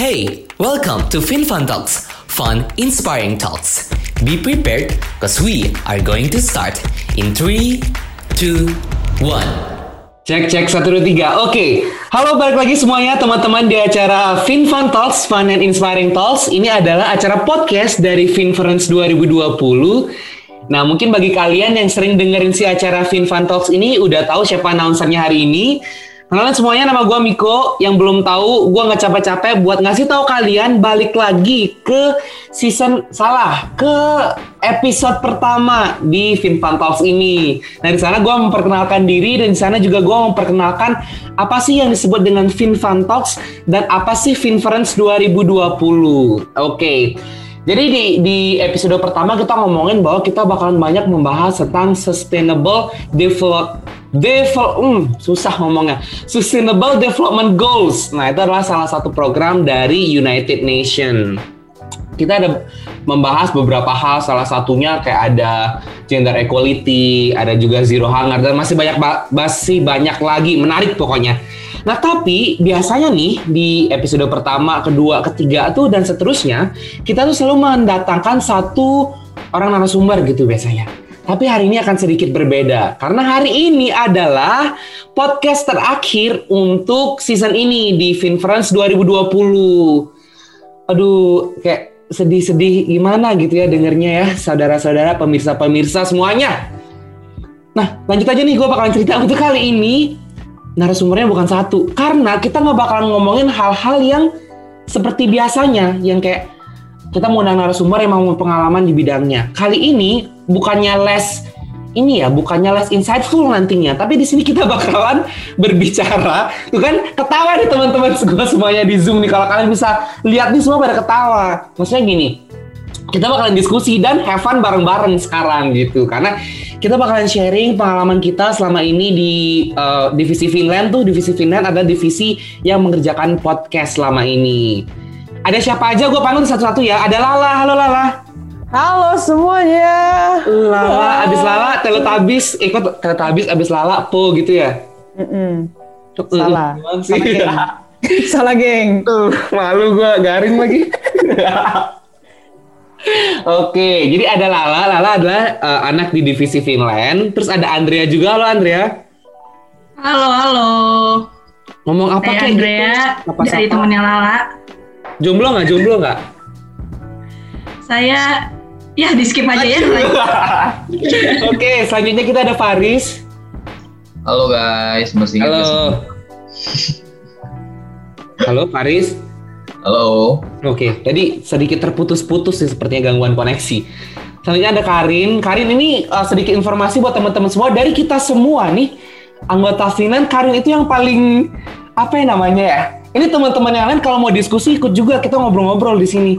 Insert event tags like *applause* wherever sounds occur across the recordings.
Hey, welcome to FinFun Talks, fun, inspiring talks. Be prepared because we are going to start in 3, 2, 1. Cek cek satu dua tiga. Oke, halo balik lagi semuanya teman-teman di acara FinFun Talks, Fun and Inspiring Talks. Ini adalah acara podcast dari Finference 2020. Nah, mungkin bagi kalian yang sering dengerin si acara FinFun Talks ini udah tahu siapa announcernya hari ini. Kenalan semuanya, nama gue Miko. Yang belum tahu, gue nggak capek-capek buat ngasih tahu kalian balik lagi ke season salah ke episode pertama di FinFun Talks ini. Nah di sana gue memperkenalkan diri dan di sana juga gue memperkenalkan apa sih yang disebut dengan FinFun Talks dan apa sih Finference 2020. Oke. Jadi di, di episode pertama kita ngomongin bahwa kita bakalan banyak membahas tentang sustainable develop develop hmm, susah ngomongnya sustainable development goals. Nah itu adalah salah satu program dari United Nation. Kita ada membahas beberapa hal, salah satunya kayak ada gender equality, ada juga zero hunger dan masih banyak masih banyak lagi menarik pokoknya. Nah tapi biasanya nih di episode pertama, kedua, ketiga tuh dan seterusnya kita tuh selalu mendatangkan satu orang narasumber gitu biasanya. Tapi hari ini akan sedikit berbeda karena hari ini adalah podcast terakhir untuk season ini di Finference 2020. Aduh, kayak sedih-sedih gimana gitu ya dengernya ya, saudara-saudara, pemirsa-pemirsa semuanya. Nah, lanjut aja nih gue bakalan cerita untuk kali ini narasumbernya bukan satu karena kita nggak bakalan ngomongin hal-hal yang seperti biasanya yang kayak kita mau undang narasumber yang mau pengalaman di bidangnya. Kali ini bukannya les ini ya bukannya less insightful nantinya. Tapi di sini kita bakalan berbicara. Tuh kan ketawa nih teman-teman semuanya di zoom nih. Kalau kalian bisa lihat nih semua pada ketawa. Maksudnya gini kita bakalan diskusi dan have fun bareng-bareng sekarang gitu. Karena kita bakalan sharing pengalaman kita selama ini di uh, divisi Finland tuh. Divisi Finland ada divisi yang mengerjakan podcast selama ini ada siapa aja gue panggil satu-satu ya ada Lala halo Lala Halo semuanya. Lala, abis Lala, Teletubbies, ikut Teletubbies abis Lala, Po gitu ya? Mm -mm. Salah. Salah geng. *laughs* Salah geng. Tuh, malu gue garing lagi. *laughs* Oke, jadi ada Lala. Lala adalah uh, anak di divisi Finland. Terus ada Andrea juga. Halo Andrea. Halo, halo. Ngomong apa kayak Andrea, gitu? Apa dari siapa? temennya Lala. Jomblo nggak? Jomblo nggak? Saya, ya di skip aja ya. *laughs* Oke, selanjutnya kita ada Faris. Halo guys, masih ingat Halo. sih? *laughs* Halo Faris. Halo. Oke, tadi sedikit terputus-putus sih sepertinya gangguan koneksi. Selanjutnya ada Karin. Karin ini uh, sedikit informasi buat teman-teman semua dari kita semua nih anggota Finan. Karin itu yang paling apa ya namanya ya? Ini teman-teman yang lain kalau mau diskusi ikut juga kita ngobrol-ngobrol di sini.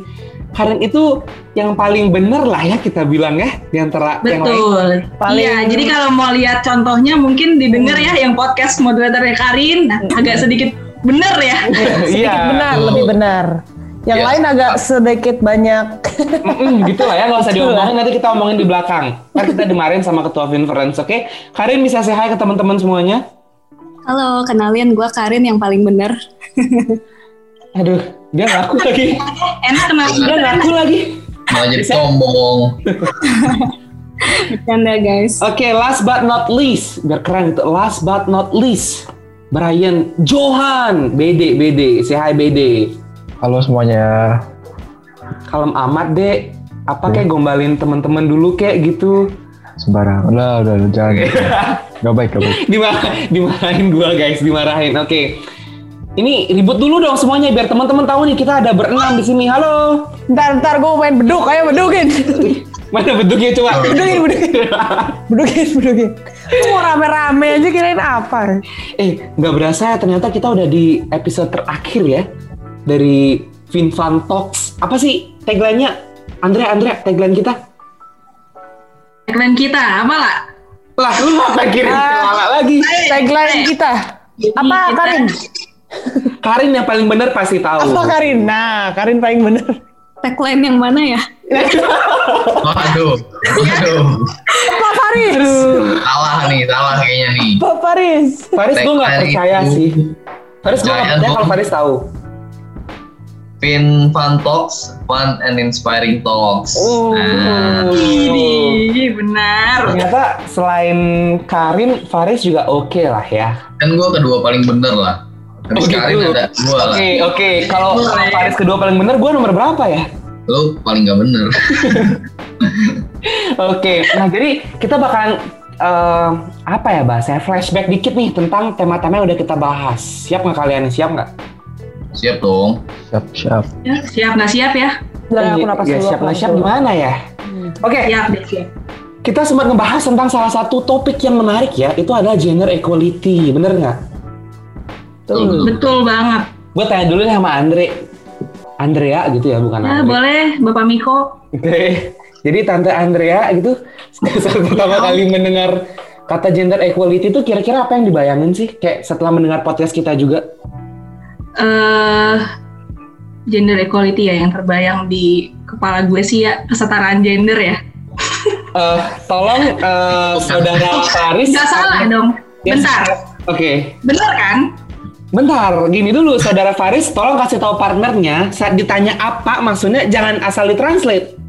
Karin itu yang paling bener lah ya kita bilang ya di antara yang lain. Betul. Paling- Iya, jadi kalau mau lihat contohnya mungkin didengar ya yang podcast moderatornya Karin, nah, agak sedikit bener ya. *laughs* Sedikit Iya. benar, lebih benar. Yang Iya. lain agak sedikit banyak. Mm-mm, gitu lah ya nggak usah diomongin nanti kita omongin di belakang. Ntar kita dimarahin sama ketua Finference, oke? Karin bisa say hi ke teman-teman semuanya. Halo, kenalin gue Karin yang paling bener. *laughs* Aduh, dia ngaku lagi. *laughs* Enak kenal Dia ngaku lagi. Malah jadi sombong. *laughs* Bercanda guys. Oke, last but not least, biar keren gitu. Last but not least, Brian Johan, BD, BD, say hi BD. Halo semuanya. Kalem amat dek. Apa kayak gombalin teman-teman dulu kayak gitu. Sembarang. Udah, udah, udah jangan. Gak baik, gak baik. *laughs* Dimar dimarahin gua guys, dimarahin. Oke. Ini ribut dulu dong semuanya biar teman-teman tahu nih kita ada berenam di sini. Halo. Ntar, ntar gue main beduk, ayo bedukin. *laughs* Mana bentuknya coba? *laughs* bedukin, bedukin. Bedukin, bedukin. Mau rame-rame aja kirain apa? Eh, nggak berasa ya ternyata kita udah di episode terakhir ya dari FinFun Talks. Apa sih tagline-nya? Andrea, Andrea, tagline kita? tagline kita, apa lah? Lah, lu apa kirim ke Lala lagi? Tagline kita. Apa Karin? Karin yang paling bener pasti tahu. Apa Karin? Nah, Karin paling bener. Tagline yang mana ya? Waduh, waduh. Pak Faris. Salah nih, salah kayaknya nih. Pak Faris. Faris gue nggak Tagline percaya itu. sih. Faris gue nggak Jangan percaya kalau Faris tahu. Fin Fun Talks, Fun and Inspiring Talks. Oh. Nah, Ini benar. Ternyata selain Karin, Faris juga oke lah ya. kan gue kedua paling bener lah. Tapi Oh, gitu. ada dua lah. Oke, oke. Kalau Faris kedua paling bener, gue nomor berapa ya? Lu paling gak bener. *laughs* *laughs* Oke, nah jadi kita bakalan eh, apa ya bahasanya flashback dikit nih tentang tema-tema yang udah kita bahas. Siap nggak kalian? Siap nggak? Siap dong. Siap, siap. Ya, siap nggak siap ya? Nah, aku Iya, napas iya, dulu. siap aku nggak napas siap gimana ya? Oke, Siap deh siap. kita sempat ngebahas tentang salah satu topik yang menarik ya, itu adalah gender equality, bener nggak? Betul, betul. Betul banget. Gue tanya dulu nih sama Andre. Andrea gitu ya, bukan Ya Andre. boleh, Bapak Miko. Oke. Jadi Tante Andrea gitu *laughs* saat pertama kali mendengar kata gender equality itu kira-kira apa yang dibayangin sih? Kayak setelah mendengar podcast kita juga. Eh gender equality ya yang terbayang di kepala gue sih ya kesetaraan gender ya. Eh, tolong eh, saudara Faris. Nggak salah dong. Bentar, Oke, bener kan? bentar. Gini dulu, saudara Faris, tolong kasih tahu partnernya saat ditanya apa maksudnya jangan asal ditranslate.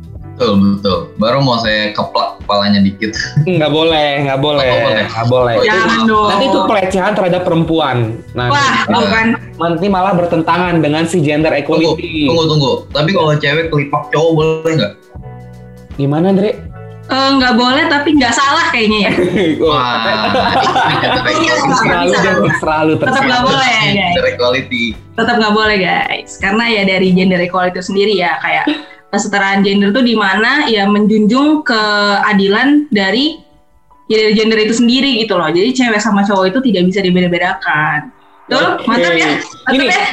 Betul, betul. Baru mau saya keplak kepalanya dikit. Nggak boleh, nggak boleh, Nggak boleh. Itu- Jangan dong. Nanti itu pelecehan terhadap perempuan. Nah, Wah, tuh kan. nanti malah bertentangan dengan si gender Tunggu, equality. tunggu, tunggu. Tapi kalau cewek kelipak cowok boleh nggak? Gimana, Andre? Eh, nggak boleh tapi nggak salah kayaknya ya. *laughs* Wah, selalu bisa. dan selalu Tetap nggak boleh guys. Gender equality. Tetap nggak boleh guys. Karena ya dari gender equality itu sendiri ya kayak kesetaraan gender tuh di mana ya menjunjung keadilan dari ya dari gender itu sendiri gitu loh. Jadi cewek sama cowok itu tidak bisa dibeda-bedakan. Tuh, Oke. mantap ya? Mantap Ini- ya?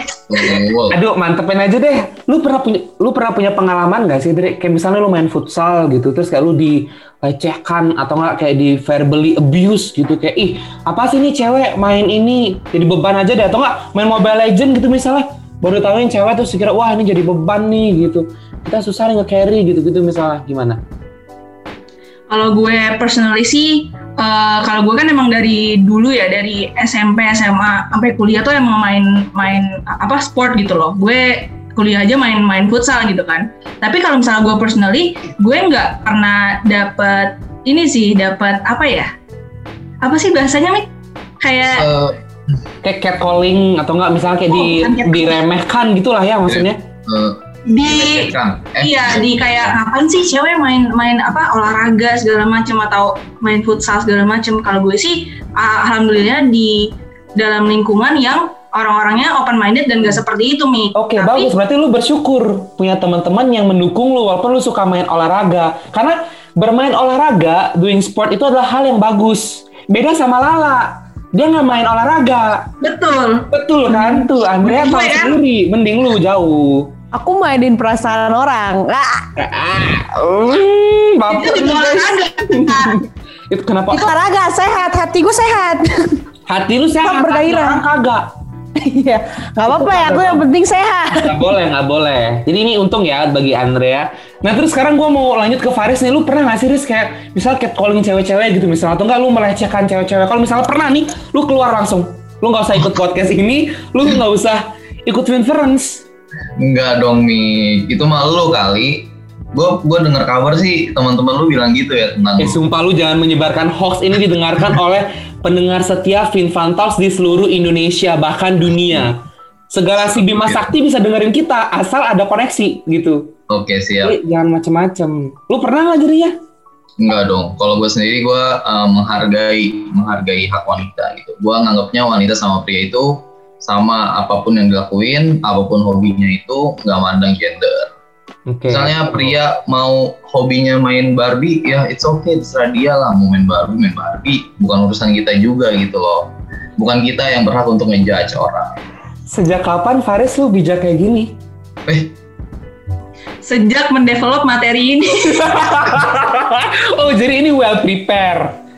Wow. Aduh, mantepin aja deh. Lu pernah punya lu pernah punya pengalaman gak sih, Dre? Kayak misalnya lu main futsal gitu, terus kayak lu dilecehkan atau enggak kayak di verbally abuse gitu kayak ih, apa sih nih cewek main ini jadi beban aja deh atau enggak main Mobile Legend gitu misalnya. Baru tahuin cewek tuh sekira wah ini jadi beban nih gitu. Kita susah nih nge-carry gitu-gitu misalnya. Gimana? Kalau gue personally sih, eh, kalau gue kan emang dari dulu ya dari SMP, SMA sampai kuliah tuh emang main main apa sport gitu loh. Gue kuliah aja main-main futsal gitu kan. Tapi kalau misalnya gue personally, gue nggak pernah dapet ini sih, dapet apa ya? Apa sih bahasanya Mik? Kayak Eh, Kayak catcalling atau enggak misalnya kayak di Oh, bukan catcalling. diremehkan gitulah ya maksudnya. eh, di dilecehkan. Eh, Iya di kayak kapan sih cewek main main apa olahraga segala macam atau main futsal segala macam. Kalau gue sih ah, alhamdulillah di dalam lingkungan yang orang-orangnya open minded dan gak seperti itu mi. Oke Tapi bagus berarti lu bersyukur punya teman-teman yang mendukung lu walaupun lu suka main olahraga karena bermain olahraga doing sport itu adalah hal yang bagus beda sama Lala dia nggak main olahraga betul. betul kan tuh Andrea tahu kan? sendiri mending lu jauh Aku mainin perasaan orang. Ah, Hmm, Itu bapak di olahraga. itu kenapa itu olahraga sehat, hati gue sehat. hati lu sehat bergairah. hati orang kagak Iya, nggak apa-apa ya. Aku yang penting sehat. Nggak boleh, nggak boleh. Jadi ini untung ya bagi Andrea. Nah terus sekarang gue mau lanjut ke Faris nih. Lu pernah nggak sih Riz kayak misal catcalling cewek-cewek gitu misalnya atau enggak lu melecehkan cewek-cewek? Kalau misalnya pernah nih, lu keluar langsung. Lu nggak usah ikut podcast ini, lu nggak usah ikut conference. Enggak dong Mi, itu mah lu kali. Gue gue dengar kabar sih teman-teman lu bilang gitu ya tentang Eh sumpah lu jangan menyebarkan hoax ini didengarkan *laughs* oleh pendengar setia Finfan Talks di seluruh Indonesia bahkan dunia. Segala si Bima Sakti bisa dengerin kita asal ada koneksi gitu. Oke siap. Jadi jangan macem-macem. Lu pernah nggak jadinya? Enggak dong. Kalau gue sendiri gue uh, menghargai menghargai hak wanita gitu. Gue nganggapnya wanita sama pria itu sama apa pun yang dilakuin, apa pun hobinya itu nggak mandang gender. Oke. Misalnya pria mau hobinya main Barbie, ya it's okay, terserah dia lah mau main Barbie, main Barbie. Bukan urusan kita juga gitu loh. Bukan kita yang berhak untuk ngejudge orang. Sejak kapan Faris lu bijak kayak gini? Eh, Sejak mendevelop materi ini. *laughs* oh jadi ini well prepare.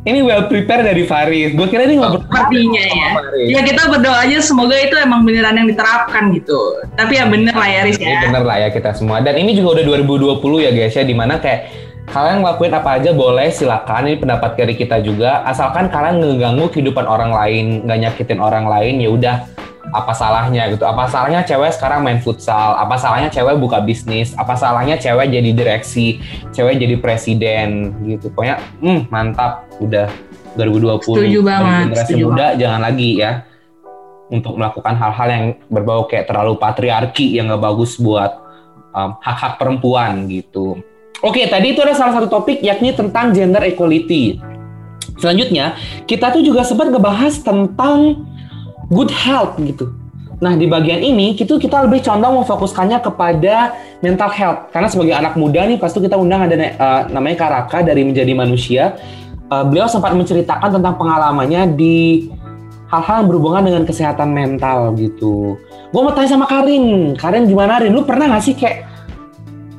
Ini well prepare dari Faris. Gue kira ini ngobrol Sepertinya ya. sama Faris. Ya kita berdoa aja semoga itu emang beneran yang diterapkan gitu. Tapi ya bener lah ya Riz Ini ya. bener lah ya kita semua. Dan ini juga udah 2020 ya guys ya, di mana kayak kalian ngelakuin apa aja boleh silakan. Ini pendapat dari kita juga. Asalkan kalian ngeganggu kehidupan orang lain, nggak nyakitin orang lain, ya udah apa salahnya gitu. Apa salahnya cewek sekarang main futsal? Apa salahnya cewek buka bisnis? Apa salahnya cewek jadi direksi? Cewek jadi presiden? Gitu. Pokoknya hmm, mantap. Udah 2020 Setuju banget, generasi setuju muda jangan lagi ya untuk melakukan hal-hal yang berbau kayak terlalu patriarki yang gak bagus buat um, hak-hak perempuan gitu. Oke tadi itu ada salah satu topik yakni tentang gender equality. Selanjutnya kita tuh juga sempat ngebahas tentang good health gitu. Nah di bagian ini itu kita lebih condong memfokuskannya kepada mental health karena sebagai anak muda nih pasti kita undang ada uh, namanya Karaka dari menjadi manusia. Uh, beliau sempat menceritakan tentang pengalamannya di hal-hal yang berhubungan dengan kesehatan mental gitu. Gue mau tanya sama Karin, Karin gimana Rin? Lu pernah gak sih kayak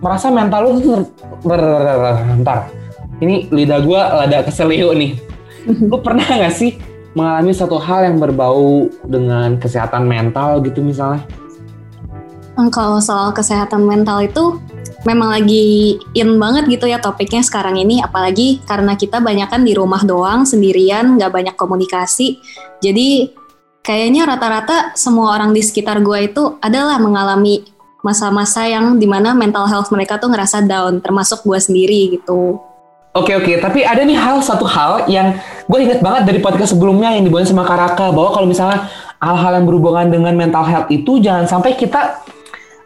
merasa mental lu tuh ter... Bentar, ini lidah gue ada keseliu nih. *laughs* Lu pernah gak sih mengalami satu hal yang berbau dengan kesehatan mental gitu misalnya? Kalau soal kesehatan mental itu memang lagi in banget gitu ya topiknya sekarang ini apalagi karena kita banyak kan di rumah doang sendirian nggak banyak komunikasi jadi kayaknya rata-rata semua orang di sekitar gue itu adalah mengalami masa-masa yang di mana mental health mereka tuh ngerasa down termasuk gue sendiri gitu Oke oke, tapi ada nih hal satu hal yang gue inget banget dari podcast sebelumnya yang dibuat sama Karaka bahwa kalau misalnya hal-hal yang berhubungan dengan mental health itu jangan sampai kita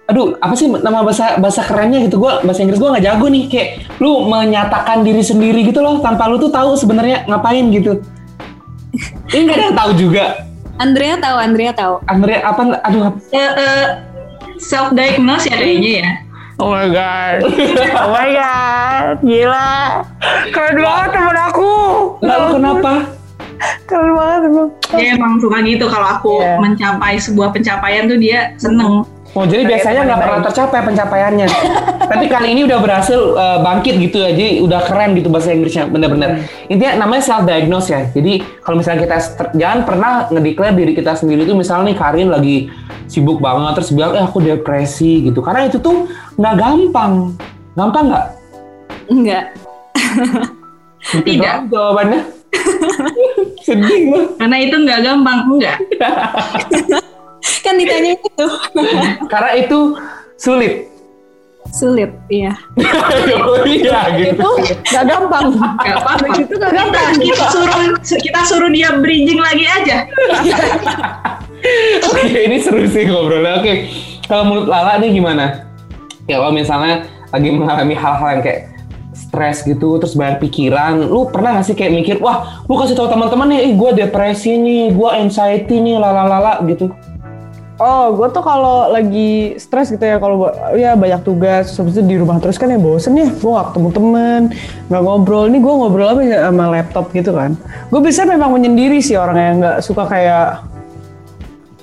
aduh apa sih nama bahasa bahasa kerennya gitu? Gue bahasa Inggris gue nggak jago nih. Kayak lu menyatakan diri sendiri gitu loh tanpa lu tuh tahu sebenarnya ngapain gitu. Ini nggak ada yang tahu juga. Andrea tahu Andrea tahu. Andrea apa aduh. Uh, uh, self diagnose ya kayaknya ya. Oh my god. Oh my god. Gila. Keren banget temen aku. lalu kenapa Keren banget emang. Dia emang suka gitu kalau aku Iya. mencapai sebuah pencapaian tuh dia seneng. Oh jadi biasanya nggak pernah tercapai pencapaiannya. Tapi kali ini udah berhasil uh, bangkit gitu ya. Jadi udah keren gitu bahasa Inggrisnya bener-bener. Intinya namanya self diagnose ya. Jadi kalau misalnya kita jangan pernah ngedeklar diri kita sendiri itu misalnya nih Karin lagi sibuk banget terus bilang eh aku depresi gitu. Karena itu tuh nggak gampang. Gampang nggak? enggak Gitu Tidak. Jawabannya. *laughs* Sedih gue. Karena itu nggak gampang, enggak. *laughs* kan ditanya *laughs* itu Karena itu sulit. sulit iya Oh *laughs* iya gitu. Itu gak gampang. Gak apa-apa. Itu gak gampang. Kita suruh kita suruh dia bridging lagi aja. *laughs* Oke, ini seru sih ngobrolnya. Oke, kalau menurut Lala nih gimana? Ya kalau misalnya lagi mengalami hal-hal yang kayak stres gitu, terus banyak pikiran, lu pernah gak sih kayak mikir, wah, lu kasih tahu teman-teman nih, ih gue depresi nih, gue anxiety nih, lala-lala gitu. Oh, gue tuh kalau lagi stres gitu ya, kalau ya banyak tugas, habis itu di rumah terus kan ya bosen ya, gue gak ketemu temen, gak ngobrol. Ini gue ngobrol apa ya sama laptop gitu kan. Gue bisa memang menyendiri sih orang yang gak suka kayak,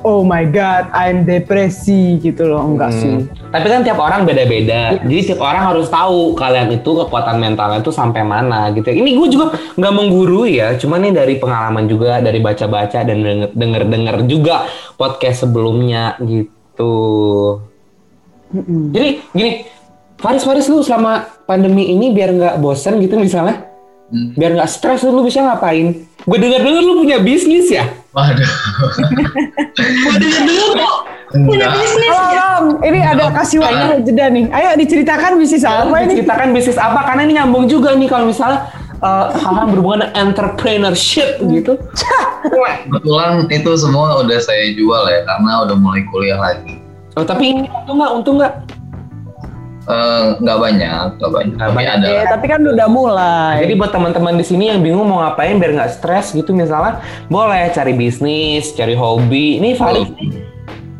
oh my god, I'm depresi gitu loh, enggak sih. Tapi kan tiap orang beda-beda, jadi tiap orang harus tahu kalian itu kekuatan mentalnya itu sampai mana gitu. Ini gue juga nggak menggurui ya, cuman nih dari pengalaman juga, dari baca-baca dan denger- denger-denger juga podcast sebelumnya gitu. Jadi gini, Faris Faris lu selama pandemi ini biar nggak bosen gitu misalnya, Hmm. biar nggak stres lu bisa ngapain? Gue dengar-dengar lu punya bisnis ya? Waduh. Gue denger-denger kok punya Enggak. bisnis. Halo Rom, ini ada kasih waktu jeda nih. Ayo diceritakan bisnis apa ini? Ceritakan bisnis apa? Karena ini nyambung juga nih kalau misalnya uh, hal-hal berhubungan dengan entrepreneurship gitu. Kebetulan itu semua udah saya jual ya karena udah mulai kuliah lagi. Oh, tapi ini untung nggak? Untung nggak? Eh, Nggak banyak, nggak banyak. Tapi banyak. ada. Ya, tapi kan udah mulai. Jadi buat teman-teman di sini yang bingung mau ngapain biar nggak stres gitu misalnya, boleh cari bisnis, cari hobi. Ini Faris nih,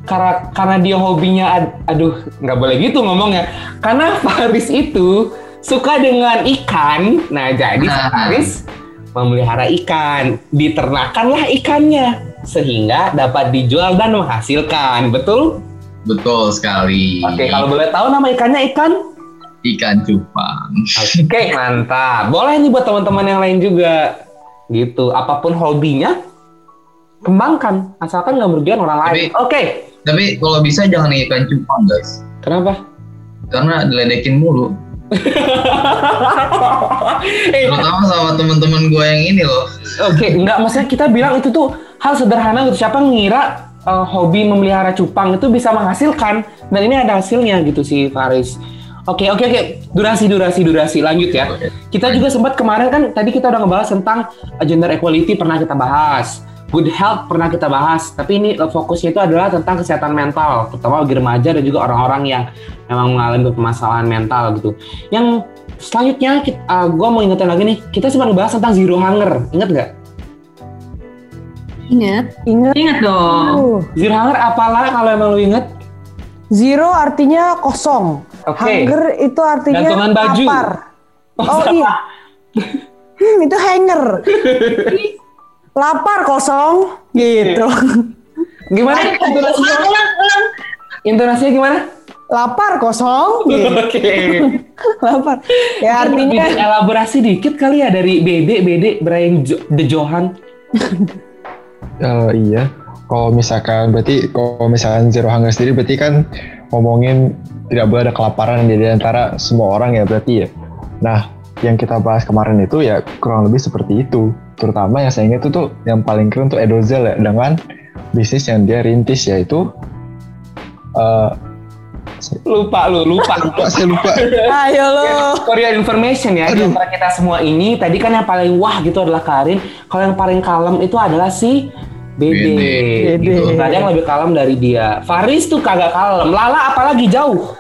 karena karena dia hobinya, ad- aduh nggak boleh gitu ngomongnya. Karena Faris itu suka dengan ikan. Nah jadi Nah. Faris memelihara ikan, diternakanlah ikannya sehingga dapat dijual dan menghasilkan. Betul? Betul sekali. Oke, kalau boleh tahu nama ikannya ikan? Ikan cupang. Oke, *laughs* mantap. Boleh nih buat teman-teman yang lain juga. Gitu. Apa pun hobinya, kembangkan. Asalkan nggak merugikan orang lain. Oke. Tapi kalau bisa jangan ikan cupang guys. Kenapa? Karena diledekin mulu. *laughs* eh, Terutama sama teman-teman gue yang ini loh. Oke, nggak maksudnya kita bilang itu tuh hal sederhana gitu. Siapa ngira eh, hobi memelihara cupang itu bisa menghasilkan dan ini ada hasilnya gitu sih Faris. Oke oke oke durasi durasi durasi lanjut ya. Kita juga sempat kemarin kan tadi kita udah ngebahas tentang uh, gender equality pernah kita bahas, good health pernah kita bahas. Tapi ini uh, fokusnya itu adalah tentang kesehatan mental, terutama bagi remaja dan juga orang-orang yang memang mengalami permasalahan mental gitu. Yang selanjutnya kita, uh, gue mau ingetin lagi nih, kita sempat ngebahas tentang zero hunger, inget nggak? Ingat, Ingat. Ingat dong. Uh, Zero hunger apalah kalau emang lu inget? zero artinya kosong. Oke. Hunger itu artinya Gantungan baju. lapar. Oh, Oh *laughs* iya. Hmm, itu hanger. lapar kosong gitu. Gimana? Intonasinya, Ulang, ulang. intonasinya gimana? lapar kosong gitu. Oke. *laughs* lapar. Ya artinya elaborasi dikit kali ya dari BD BD Brian jo The Johan. *laughs* Eh, iya. Kalau misalkan berarti kalau misalkan zero hunger sendiri berarti kan ngomongin tidak boleh ada kelaparan di antara semua orang ya berarti ya. Nah, yang kita bahas kemarin itu ya kurang lebih seperti itu. Terutama yang saya ingat itu tuh yang paling keren tuh Edozel ya dengan bisnis yang dia rintis yaitu eh Lupa lu, lupa. *laughs* lupa saya lupa. ayo lo. For your information ya, di antara kita semua ini, tadi kan yang paling wah gitu adalah Karin. Kalau yang paling kalem itu adalah si Bede. Bede. Gitu. Gak ada yang lebih kalem dari dia. Faris tuh kagak kalem. Lala apalagi jauh.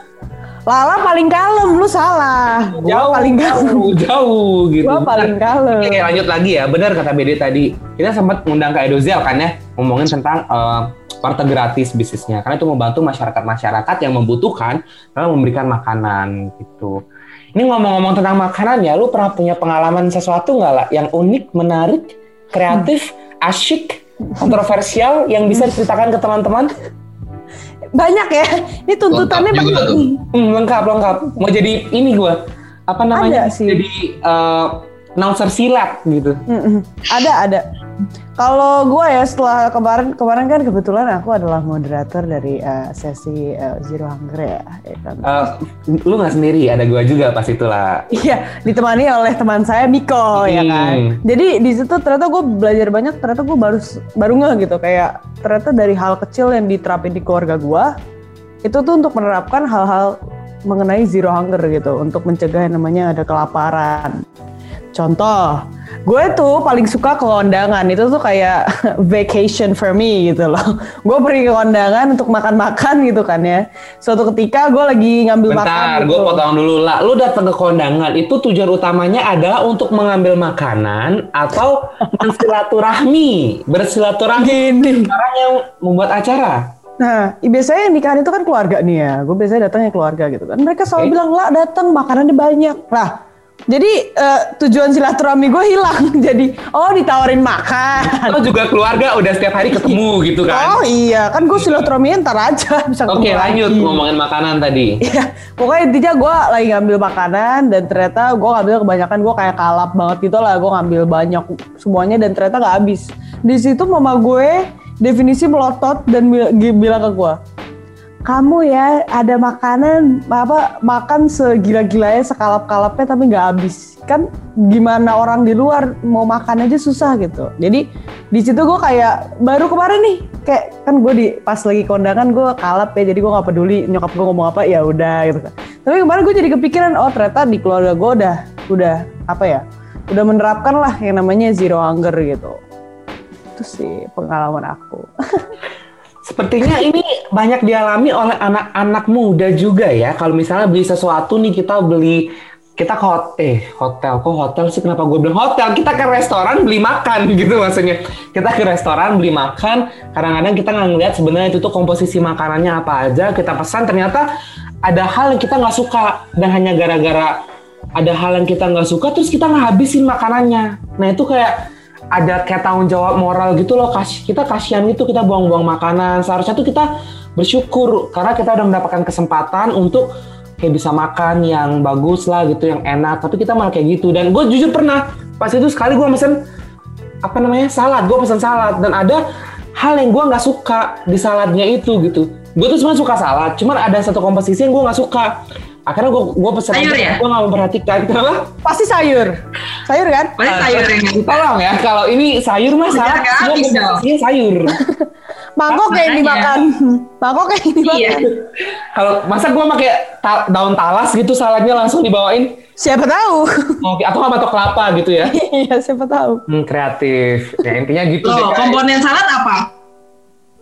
Lala paling kalem, lu salah. Gua paling kalem. jauh, *laughs* jauh gitu. Gua paling kalem. Oke lanjut lagi ya, benar kata Bede tadi. Kita sempat ngundang ke Edozel kan ya, ngomongin tentang eh, partai gratis bisnisnya. Karena itu membantu masyarakat-masyarakat yang membutuhkan dalam memberikan makanan gitu. Ini ngomong-ngomong tentang makanan ya, lu pernah punya pengalaman sesuatu nggak lah yang unik, menarik, kreatif, asyik, kontroversial yang bisa diceritakan ke teman-teman? Banyak ya. Ini tuntutannya Lengkap banyak. Hmm, lengkap, lengkap. Mau jadi ini gua apa namanya? Ada sih. Jadi eh, announcer silat gitu. Mm-mm. Ada ada. Kalau gue ya setelah kemarin kemarin kan kebetulan aku adalah moderator dari eh, sesi eh, Zero Hunger ya. ya kan. Eh, lu nggak sendiri, ada gua juga pas itulah. Iya, ditemani oleh teman saya Miko ya kan. Hmm. Jadi di situ ternyata gue belajar banyak. Ternyata gue baru baru nggak gitu kayak ternyata dari hal kecil yang diterapin di keluarga gue itu tuh untuk menerapkan hal-hal mengenai zero hunger gitu untuk mencegah yang namanya ada kelaparan. Contoh, gue tuh paling suka ke kondangan itu tuh kayak *laughs* vacation for me gitu loh. *laughs* Gue pergi ke kondangan untuk makan-makan gitu kan ya. Suatu ketika gue lagi ngambil makan Bentar, gitu. gue potong dulu lah. Lu datang ke kondangan itu tujuan utamanya adalah untuk mengambil makanan atau *laughs* bersilaturahmi, bersilaturahmi Gini. orang yang membuat acara. Nah, biasanya yang nikahan itu kan keluarga nih ya. Gue biasanya datangnya keluarga gitu kan. Mereka selalu Oke. bilang, lah datang makanannya banyak. Lah, jadi eh, tujuan silaturahmi gue hilang. *laughs* jadi, oh ditawarin makan. Lo juga keluarga udah setiap hari ketemu *laughs* gitu kan. Oh iya, kan gue silaturahmi ntar aja *laughs* bisa Oke ketemu lanjut lagi. ngomongin makanan tadi. Iya, pokoknya intinya gue lagi ngambil makanan dan ternyata gue ngambil kebanyakan gue kayak kalap banget gitu lah. Gue ngambil banyak semuanya dan ternyata nggak habis. Di situ mama gue definisi melotot dan bilang ke gue, kamu ya ada makanan apa makan segila-gilanya sekalap-kalapnya tapi nggak habis. Kan gimana orang di luar mau makan aja susah gitu. Jadi di situ gue kayak baru kemarin nih kayak kan gue di pas lagi kondangan gue kalap ya jadi gue nggak peduli nyokap gue ngomong apa ya udah gitu kan. Tapi kemarin gue jadi kepikiran oh ternyata di keluarga gue udah udah apa ya udah menerapkan lah yang namanya zero hunger gitu. Itu sih pengalaman aku *laughs* Sepertinya ini banyak dialami oleh anak-anak muda juga ya. Kalau misalnya beli sesuatu nih kita beli kita ke hot, eh hotel. Kok hotel sih? Kenapa gue bilang hotel? Kita ke restoran beli makan *laughs* gitu maksudnya. Kita ke restoran beli makan. Kadang-kadang kita nggak ngeliat sebenarnya itu tuh komposisi makanannya apa aja. Kita pesan ternyata ada hal yang kita nggak suka. Dan hanya gara-gara ada hal yang kita nggak suka terus kita nggak habisin makanannya. Nah itu kayak ada kayak tanggung jawab moral gitu loh. Kas kita kasihan gitu kita buang-buang makanan. Seharusnya tuh kita bersyukur karena kita udah mendapatkan kesempatan untuk kayak bisa makan yang bagus lah gitu yang enak. Tapi kita malah kayak gitu. Dan gue jujur pernah pas itu sekali gue pesen apa namanya salad. Gue pesen salad. Dan ada hal yang gue nggak suka di saladnya itu gitu. Gue tuh sebenarnya suka salad cuman ada satu komposisi yang gue nggak suka akhirnya gue gue pesen Sayur aja, ya? gue nggak memperhatikan kenapa pasti sayur sayur kan Pasti sayur yang gitu. Tolong ya, kalau ini sayur mah Biar salad nggak semua komposisinya sayur. *laughs* Mangkok yang Makanya. dimakan. Mangkok yang dimakan. Iya. Kalau masa gue pakai ta- daun talas gitu saladnya langsung dibawain, Siapa tahu. Oke, atau nggak batok kelapa gitu ya? *laughs* Iya, siapa tahu. Hmm, kreatif. Ya intinya gitu. Loh, komponen salad apa?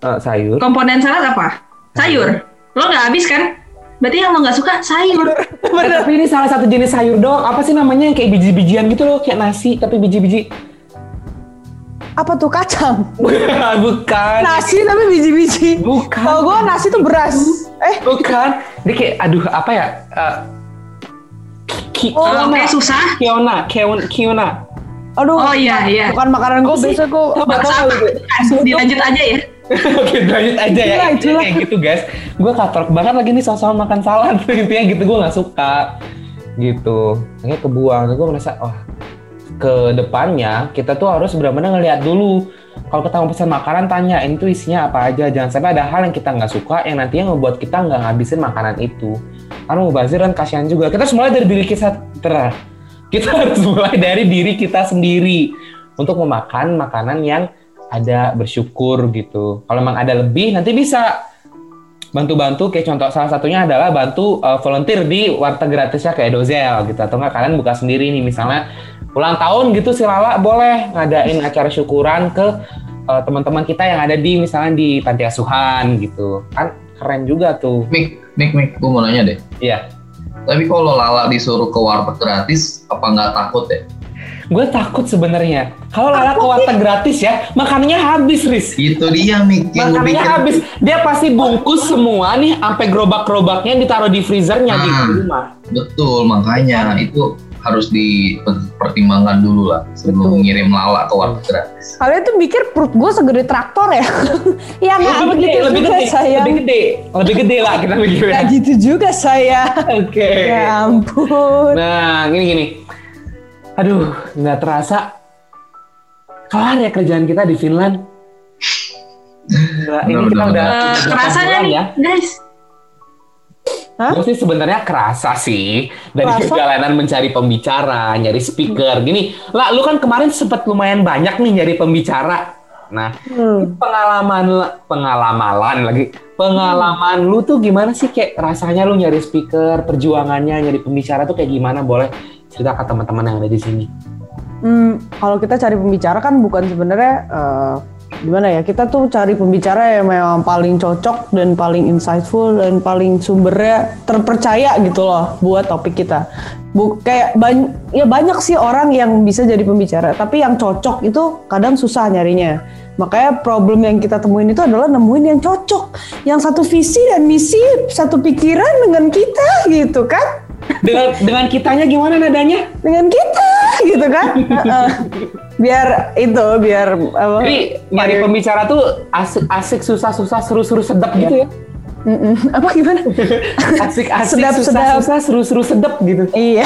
Eh, sayur. Komponen salad apa? Sayur. Lo nggak habis kan? Berarti yang lo nggak suka sayur. *laughs* Eh, tapi ini salah satu jenis sayur dong. Apa sih namanya yang kayak biji-bijian gitu loh, kayak nasi tapi biji-biji. Apa tuh kacang? *laughs* Bukan. Nasi tapi biji-biji. Bukan. Kalau gue nasi tuh beras. Eh, Bukan. Dia kayak aduh apa ya? Eh, ki- Oh, kayak susah. Kiona, Kiona, Kiona. aduh. Oh iya iya. Bukan makanan gue, biasa gue. Nggak tahu. Dilanjut aja ya. Oke, lanjut aja ya. Itulah, itulah. Kayak gitu guys. Gue katrok banget lagi nih soal makan salad. Intinya *laughs* gitu gue nggak suka. Gitu. Akhirnya kebuang. Gue merasa, wah ke depannya kita tuh harus benar-benar ngeliat dulu. Kalau kita mau pesan makanan, tanya ini tuh isinya apa aja. Jangan sampai ada hal yang kita nggak suka yang nantinya membuat kita nggak ngabisin makanan itu. Karena mubazir kan kasihan juga. Kita harus mulai dari diri kita. Kita harus mulai dari diri kita sendiri untuk memakan makanan yang ada bersyukur gitu. Kalau memang ada lebih nanti bisa bantu-bantu kayak contoh salah satunya adalah bantu uh, volunteer di warteg gratisnya kayak Dozel gitu atau enggak kalian buka sendiri nih misalnya ulang tahun gitu si Lala boleh ngadain acara syukuran ke uh, teman-teman kita yang ada di misalnya di panti asuhan gitu kan keren juga tuh Mik, Mik, Mik, gue mau nanya deh. iya Tapi kalau Lala disuruh ke warteg gratis, apa nggak takut ya? Gue takut sebenarnya kalau Lala ke warteg gratis ya makanannya habis Riz Itu dia Mik, Makanannya habis. Dia pasti bungkus semua nih, sampai gerobak-gerobaknya ditaruh di freezernya di Ah. rumah. Betul, makanya itu harus dipertimbangkan dulu lah sebelum Betul. ngirim Lala ke warteg gratis. Kalian tuh mikir perut gue segede traktor ya? Iya *laughs* nggak lebih begitu gede, lebih juga gede, sayang. lebih gede, lebih gede lah kita mikirnya. Nggak gitu juga saya. *laughs* Oke. Ya ampun. Nah, gini gini. Aduh, nggak terasa. Kelar ya kerjaan kita di Finland. Gila, ini kita udah kerasa nih, ya. guys? Hah? Gue sih sebenarnya kerasa sih dari Kerasa? perjalanan mencari pembicara, nyari speaker. Gini, lah lu kan kemarin sempat lumayan banyak nih nyari pembicara. Nah, Hmm. pengalaman pengalaman lagi pengalaman lu tuh gimana sih kayak rasanya lu nyari speaker, perjuangannya nyari pembicara tuh kayak gimana? Boleh cerita ke teman-teman yang ada di sini. Hmm, kalau kita cari pembicara kan bukan sebenarnya eh, gimana ya kita tuh cari pembicara yang memang paling cocok dan paling insightful dan paling sumbernya terpercaya gitu loh buat topik kita. Bu, kayak banyak ya banyak sih orang yang bisa jadi pembicara tapi yang cocok itu kadang susah nyarinya. Makanya problem yang kita temuin itu adalah nemuin yang cocok, yang satu visi dan misi, satu pikiran dengan kita gitu kan Dengan dengan kitanya gimana nadanya? dengan kita gitu kan biar itu biar apa Jadi nyari pembicara tuh asik-asik, susah-susah, seru-seru sedap gitu ya. Mm-mm. apa gimana *laughs* Asik-asik, Sedap-sedap. susah-susah, seru-seru sedap gitu. iya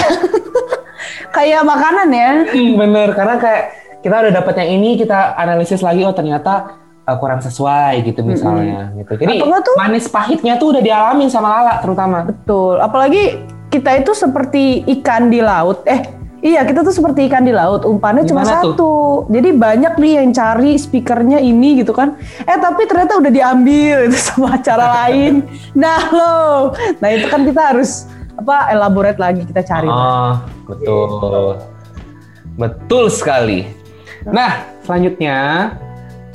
*laughs* kayak makanan ya Hmm, bener, karena kayak kita udah dapet yang ini, kita analisis lagi, oh ternyata uh, kurang sesuai gitu misalnya. gitu. Jadi tuh- manis pahitnya tuh udah dialamin sama Lala terutama. betul apalagi kita itu seperti ikan di laut eh Iya, kita tuh seperti ikan di laut, umpannya cuma Gimana tuh? satu. Jadi banyak nih yang cari speakernya ini gitu kan. Eh tapi ternyata udah diambil itu sama acara *laughs* lain. Nah lo, nah itu kan kita harus apa elaborate lagi kita cari. Oh, betul. Betul sekali. Nah, selanjutnya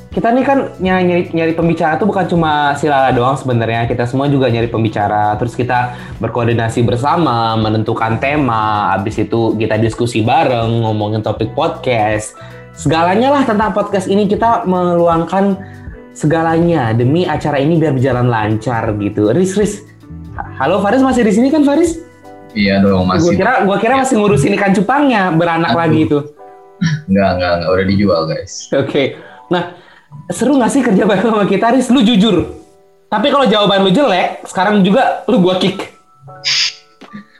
kita nih kan nyari, nyari, nyari pembicara tuh bukan cuma si Lala doang sebenarnya. Kita semua juga nyari pembicara. Terus kita berkoordinasi bersama, menentukan tema. Habis itu kita diskusi bareng, ngomongin topik podcast. Segalanya lah tentang podcast ini kita meluangkan segalanya demi acara ini biar berjalan lancar gitu. Riz, Riz. Halo Faris masih di sini kan Faris? Iya dong, Gue masih. kira, gua kira masih ngurusin ikan cupangnya beranak Aduh. lagi itu. Enggak, enggak, enggak. Udah dijual, guys. Oke. Nah, seru gak sih kerja bareng sama kita, Riz? Lu jujur. Tapi kalau jawaban lu jelek, sekarang juga lu gua kick.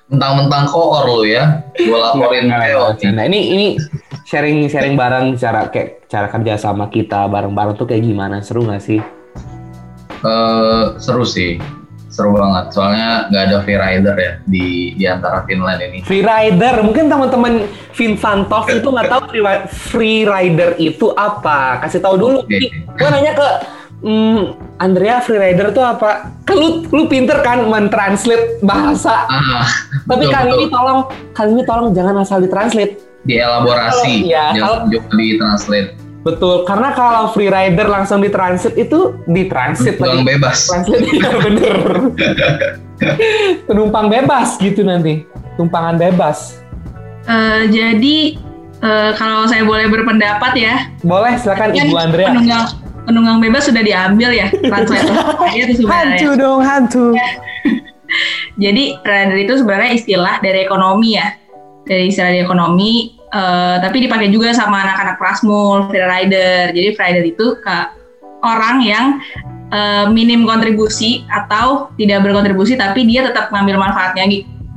Mentang-mentang koor lu ya. Gue laporin Theo. nih. Nah, ini ini sharing sharing bareng cara kayak cara kerja sama kita bareng-bareng tuh kayak gimana? Seru gak sih? Eh, seru sih. Seru banget. Soalnya nggak ada free rider ya di di antara Finland ini. Free rider, mungkin teman-teman Vincentov itu nggak tahu free, free rider itu apa. Kasih tahu dulu. Oke. Gue nanya ke Hmm, Andrea freerider tuh apa? Kan lu, lu pinter kan mentranslate bahasa. Ah, *laughs* Tapi betul, kali betul. ini tolong, kali ini tolong jangan asal ditranslate. dielaborasi, Kalau- iya, jangan juga ditranslate. Betul, karena kalau freerider langsung ditranslate itu ditranslate Penumpang lagi. bebas. Translate iya *laughs* bener. Penumpang bebas gitu nanti. Tumpangan bebas. Eh, jadi eh, kalau saya boleh berpendapat ya, Boleh silakan kan Ibu Andrea. penunggang penunggang bebas sudah diambil ya translator *laughs* saya itu sebenarnya. Hantu dong, hantu. *laughs* Jadi rider itu sebenarnya istilah dari ekonomi ya, dari istilah dari ekonomi, eh, tapi dipakai juga sama anak-anak Prasmul, free rider. Jadi free rider itu ke orang yang eh, minim kontribusi atau tidak berkontribusi, tapi dia tetap ngambil manfaatnya,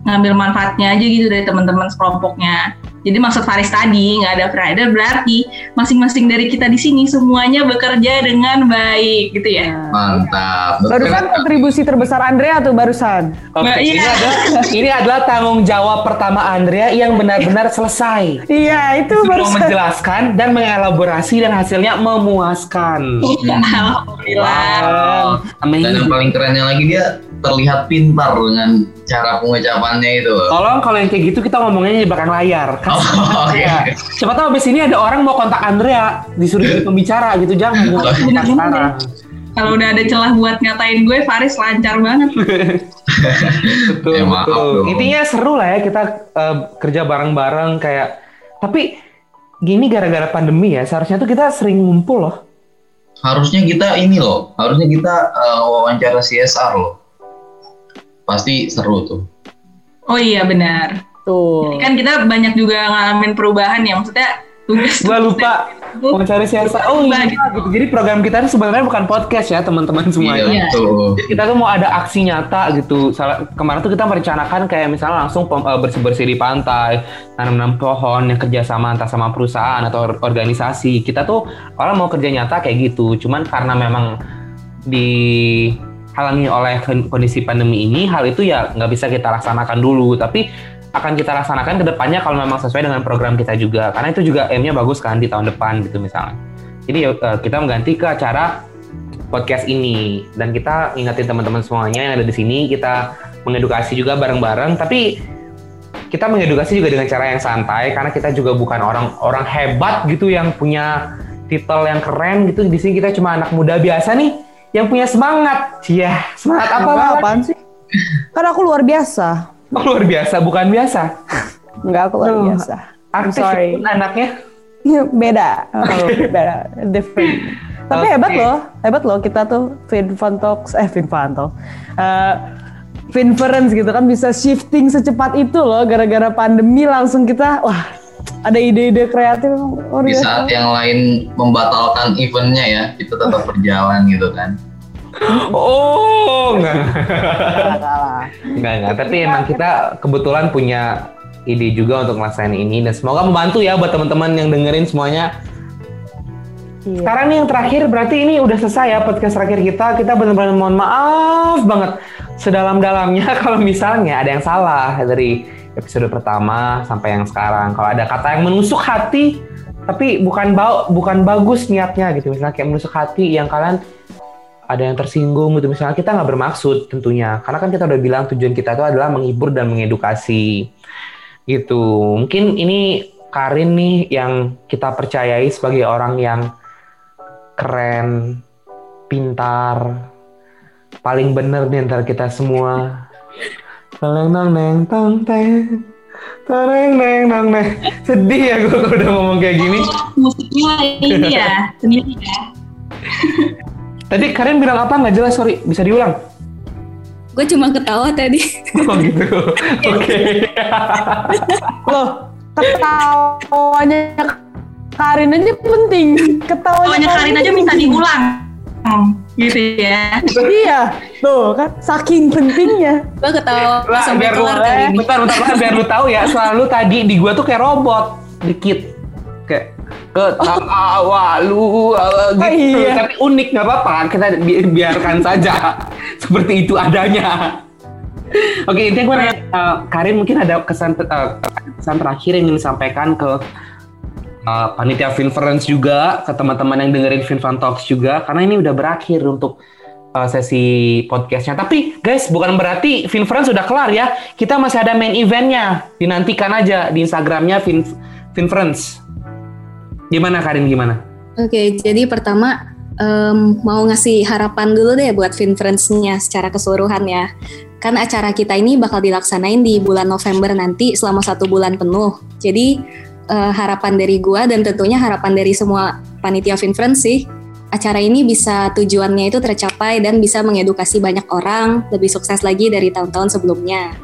ngambil manfaatnya aja gitu dari teman-teman sekelompoknya. Jadi maksud Faris tadi nggak ada free rider berarti masing-masing dari kita di sini semuanya bekerja dengan baik gitu ya. Mantap. Barusan kontribusi terbesar Andrea tuh barusan. Oke, ini iya. adalah ini adalah tanggung jawab pertama Andrea yang benar-benar selesai. Iya, itu barusan. menjelaskan dan mengelaborasi dan hasilnya memuaskan. Alhamdulillah. Wow, Dan yang paling kerennya lagi dia terlihat pintar dengan cara pengucapannya itu. Tolong kalau yang kayak gitu kita ngomongnya di belakang layar. Kan Oh, oke. Ya. Siapa tahu abis ini ada orang mau kontak Andrea disuruh jadi pembicara gitu jangan jangan kontak sekarang. Kalau udah ada celah buat ngatain gue, Faris lancar banget. Betul, *laughs* Eh, maaf betul. dong. Intinya seru lah ya kita eh, kerja bareng-bareng kayak. Tapi gini gara-gara pandemi ya seharusnya tuh kita sering ngumpul loh. Harusnya kita ini loh, harusnya kita eh, wawancara CSR loh. Pasti seru tuh. Oh iya benar. Tuh. Kan kita banyak juga ngalamin perubahan ya, maksudnya tugas. Gua lupa mau cari siapa. Oh iya Gitu. gitu. Jadi program kita sebenarnya bukan podcast ya teman-teman semuanya. Iya, betul. Jadi kita tuh mau ada aksi nyata gitu. Salah, kemarin tuh kita merencanakan kayak misalnya langsung eh, bersih-bersih di pantai, tanam-tanam pohon yang kerjasama entah sama perusahaan atau or- organisasi. Kita tuh orang mau kerja nyata kayak gitu. Cuman karena memang dihalangi oleh kon- kondisi pandemi ini, hal itu ya nggak bisa kita laksanakan dulu. Tapi akan kita laksanakan ke depannya kalau memang sesuai dengan program kita juga. Karena itu juga aimnya bagus kan di tahun depan gitu misalnya. Jadi eh, kita mengganti ke acara podcast ini dan kita ingetin teman-teman semuanya yang ada di sini kita mengedukasi juga bareng-bareng tapi kita mengedukasi juga dengan cara yang santai karena kita juga bukan orang-orang hebat gitu yang punya titel yang keren gitu di sini kita cuma anak muda biasa nih yang punya semangat ya semangat apa Bang? apaan sih? Kan aku luar biasa. Oh, luar biasa bukan biasa Enggak, aku luar Aduh, biasa. I'm aktif sorry. pun anaknya beda. Oh, *laughs* beda. Different. Tapi Oke. hebat loh. Hebat loh kita tuh Finfan Talks. Eh, Finfan Talk. Eh, Finference gitu kan bisa shifting secepat itu loh. Gara-gara pandemi langsung kita, wah ada ide-ide kreatif. luar Di biasa. saat yang lain membatalkan eventnya ya, kita tetap *laughs* berjalan gitu kan. oh enggak. Enggak, enggak. Tapi emang kita kebetulan punya ide juga untuk ngelaksanain ini dan semoga membantu ya buat teman-teman yang dengerin semuanya. Iya. Sekarang nih yang terakhir berarti ini udah selesai ya podcast terakhir kita. Kita benar-benar mohon maaf banget sedalam-dalamnya *laughs* kalau misalnya ada yang salah dari episode pertama sampai yang sekarang. Kalau ada kata yang menusuk hati tapi bukan bau bukan bagus niatnya gitu. Misalnya kayak menusuk hati yang kalian ada yang tersinggung gitu. Misalnya kita nggak bermaksud tentunya. Karena kan kita udah bilang tujuan kita itu adalah menghibur dan mengedukasi. Gitu. Mungkin ini Karin nih yang kita percayai sebagai orang yang keren pintar paling bener di antara kita semua Neng neng neng tang teng Tareng neng neng neng sedih ya gue udah ngomong kayak gini Musiknya ini ya, sendiri ya. tadi Karin bilang apa nggak jelas sorry bisa diulang Gue cuma ketawa tadi. oh gitu oke Loh, ketawanya Karin aja penting. Ketawanya Pokoknya Karin aja minta diulang. Hmm, gitu ya. Iya, tuh kan saking pentingnya. Gue ketawa Lah, biar lu, kali ini. bentar, bentar, bentar, biar lu tahu ya, selalu tadi di gua tuh kayak robot, dikit. Kayak ketawa lu uh, gitu. Oh, iya. Tapi unik nggak apa-apa, kita bi- biarkan saja seperti itu adanya. Oke, intinya gue nanya, uh, Karin mungkin ada kesan uh, kesan terakhir yang ingin disampaikan ke uh, panitia Finference juga, ke teman-teman yang dengerin Finfan Talks juga, karena ini udah berakhir untuk uh, sesi podcastnya. Tapi guys, bukan berarti Finference sudah kelar ya. Kita masih ada main eventnya. Dinantikan aja di Instagramnya Fin Finference. Gimana Karin, gimana? Oke, jadi pertama em, mau ngasih harapan dulu deh buat Finference-nya secara keseluruhan ya. Kan acara kita ini bakal dilaksanain di bulan November nanti selama satu bulan penuh. Jadi eh, harapan dari gua dan tentunya harapan dari semua panitia Finference sih, acara ini bisa tujuannya itu tercapai dan bisa mengedukasi banyak orang lebih sukses lagi dari tahun-tahun sebelumnya.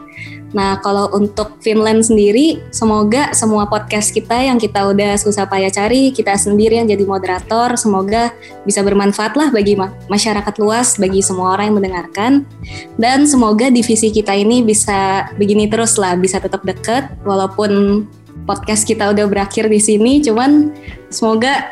Nah, kalau untuk Finland sendiri, semoga semua podcast kita yang kita udah susah payah cari, kita sendiri yang jadi moderator, semoga bisa bermanfaat lah bagi ma- masyarakat luas, bagi semua orang yang mendengarkan. Dan semoga divisi kita ini bisa begini terus lah, bisa tetap deket, walaupun podcast kita udah berakhir di sini, cuman semoga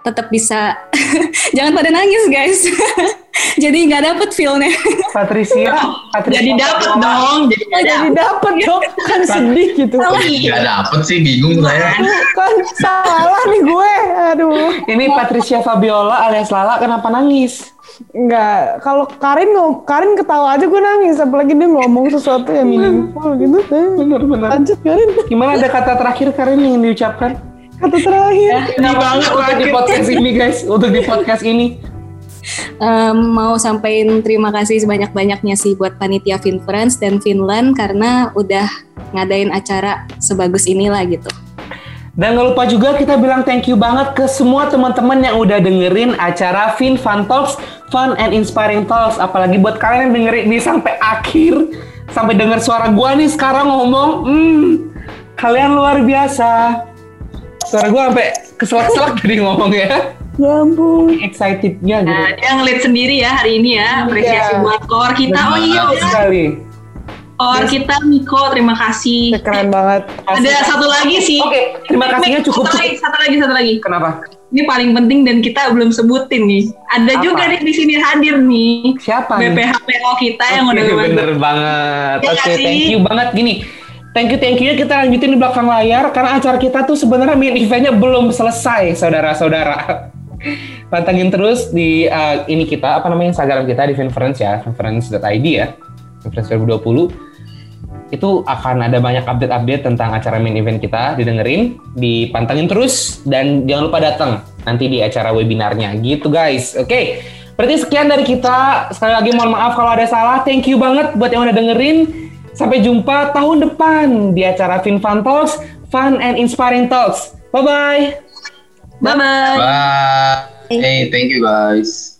tetap bisa, *laughs* jangan pada nangis guys. *laughs* jadi nggak dapet feel-nya. Patricia, Patricia Jadi dapat dong. Jadi Oh, jadi dapet dong kan sedih gitu Gak dapet sih, bingung saya. kan salah nih gue aduh Ini Patricia Fabiola alias Lala kenapa nangis? Enggak, kalau Karin ngom Karin ketawa aja gue nangis, apalagi dia ngomong sesuatu yang meaningful gitu. Bener-bener. Lanjut Karin, Gimana ada kata terakhir Karin yang diucapkan? kata terakhir. Ini banget untuk di podcast ini guys, untuk di podcast ini. Em, mau sampaikan terima kasih sebanyak-banyaknya sih buat panitia Finfriends dan Finland karena udah ngadain acara sebagus inilah gitu. Dan gak lupa juga kita bilang thank you banget ke semua teman-teman yang udah dengerin acara Fin Fun Talks, Fun and Inspiring Talks. Apalagi buat kalian yang dengerin ini sampai akhir, sampai denger suara gua nih sekarang ngomong, hmm, kalian luar biasa. Suara gua sampai keselak-selak tadi ngomong ya. Ya ampun. Excitednya gitu. Nah, dia ngelit sendiri ya hari ini ya. Apresiasi Iya. buat core kita. Oh iya, Betul sekali. core kita Miko, terima kasih. Keren banget. Ada satu lagi sih. Oke, terima kasihnya cukup Satu lagi, satu lagi, satu lagi. Kenapa? Ini paling penting dan kita belum sebutin nih. Ada Apa? juga nih di sini hadir nih. Siapa nih? BPHPO kita yang Oke, udah bener banget. Iya Oke, sih? thank you banget gini. Thank you, thank you kita lanjutin di belakang layar karena acara kita tuh sebenarnya main eventnya belum selesai, saudara-saudara. *laughs* Pantengin terus di uh, ini kita apa namanya Instagram kita di Finference ya, finference.id ya, Finference 2020. Itu akan ada banyak update-update tentang acara main event kita, didengerin, dipantengin terus dan jangan lupa datang nanti di acara webinarnya gitu guys. Oke. Berarti sekian dari kita. Sekali lagi mohon maaf kalau ada salah. Thank you banget buat yang udah dengerin. Sampai jumpa tahun depan di acara FinFun Talks, Fun and Inspiring Talks. Bye-bye. Bye-bye. Bye. Hey, thank you guys.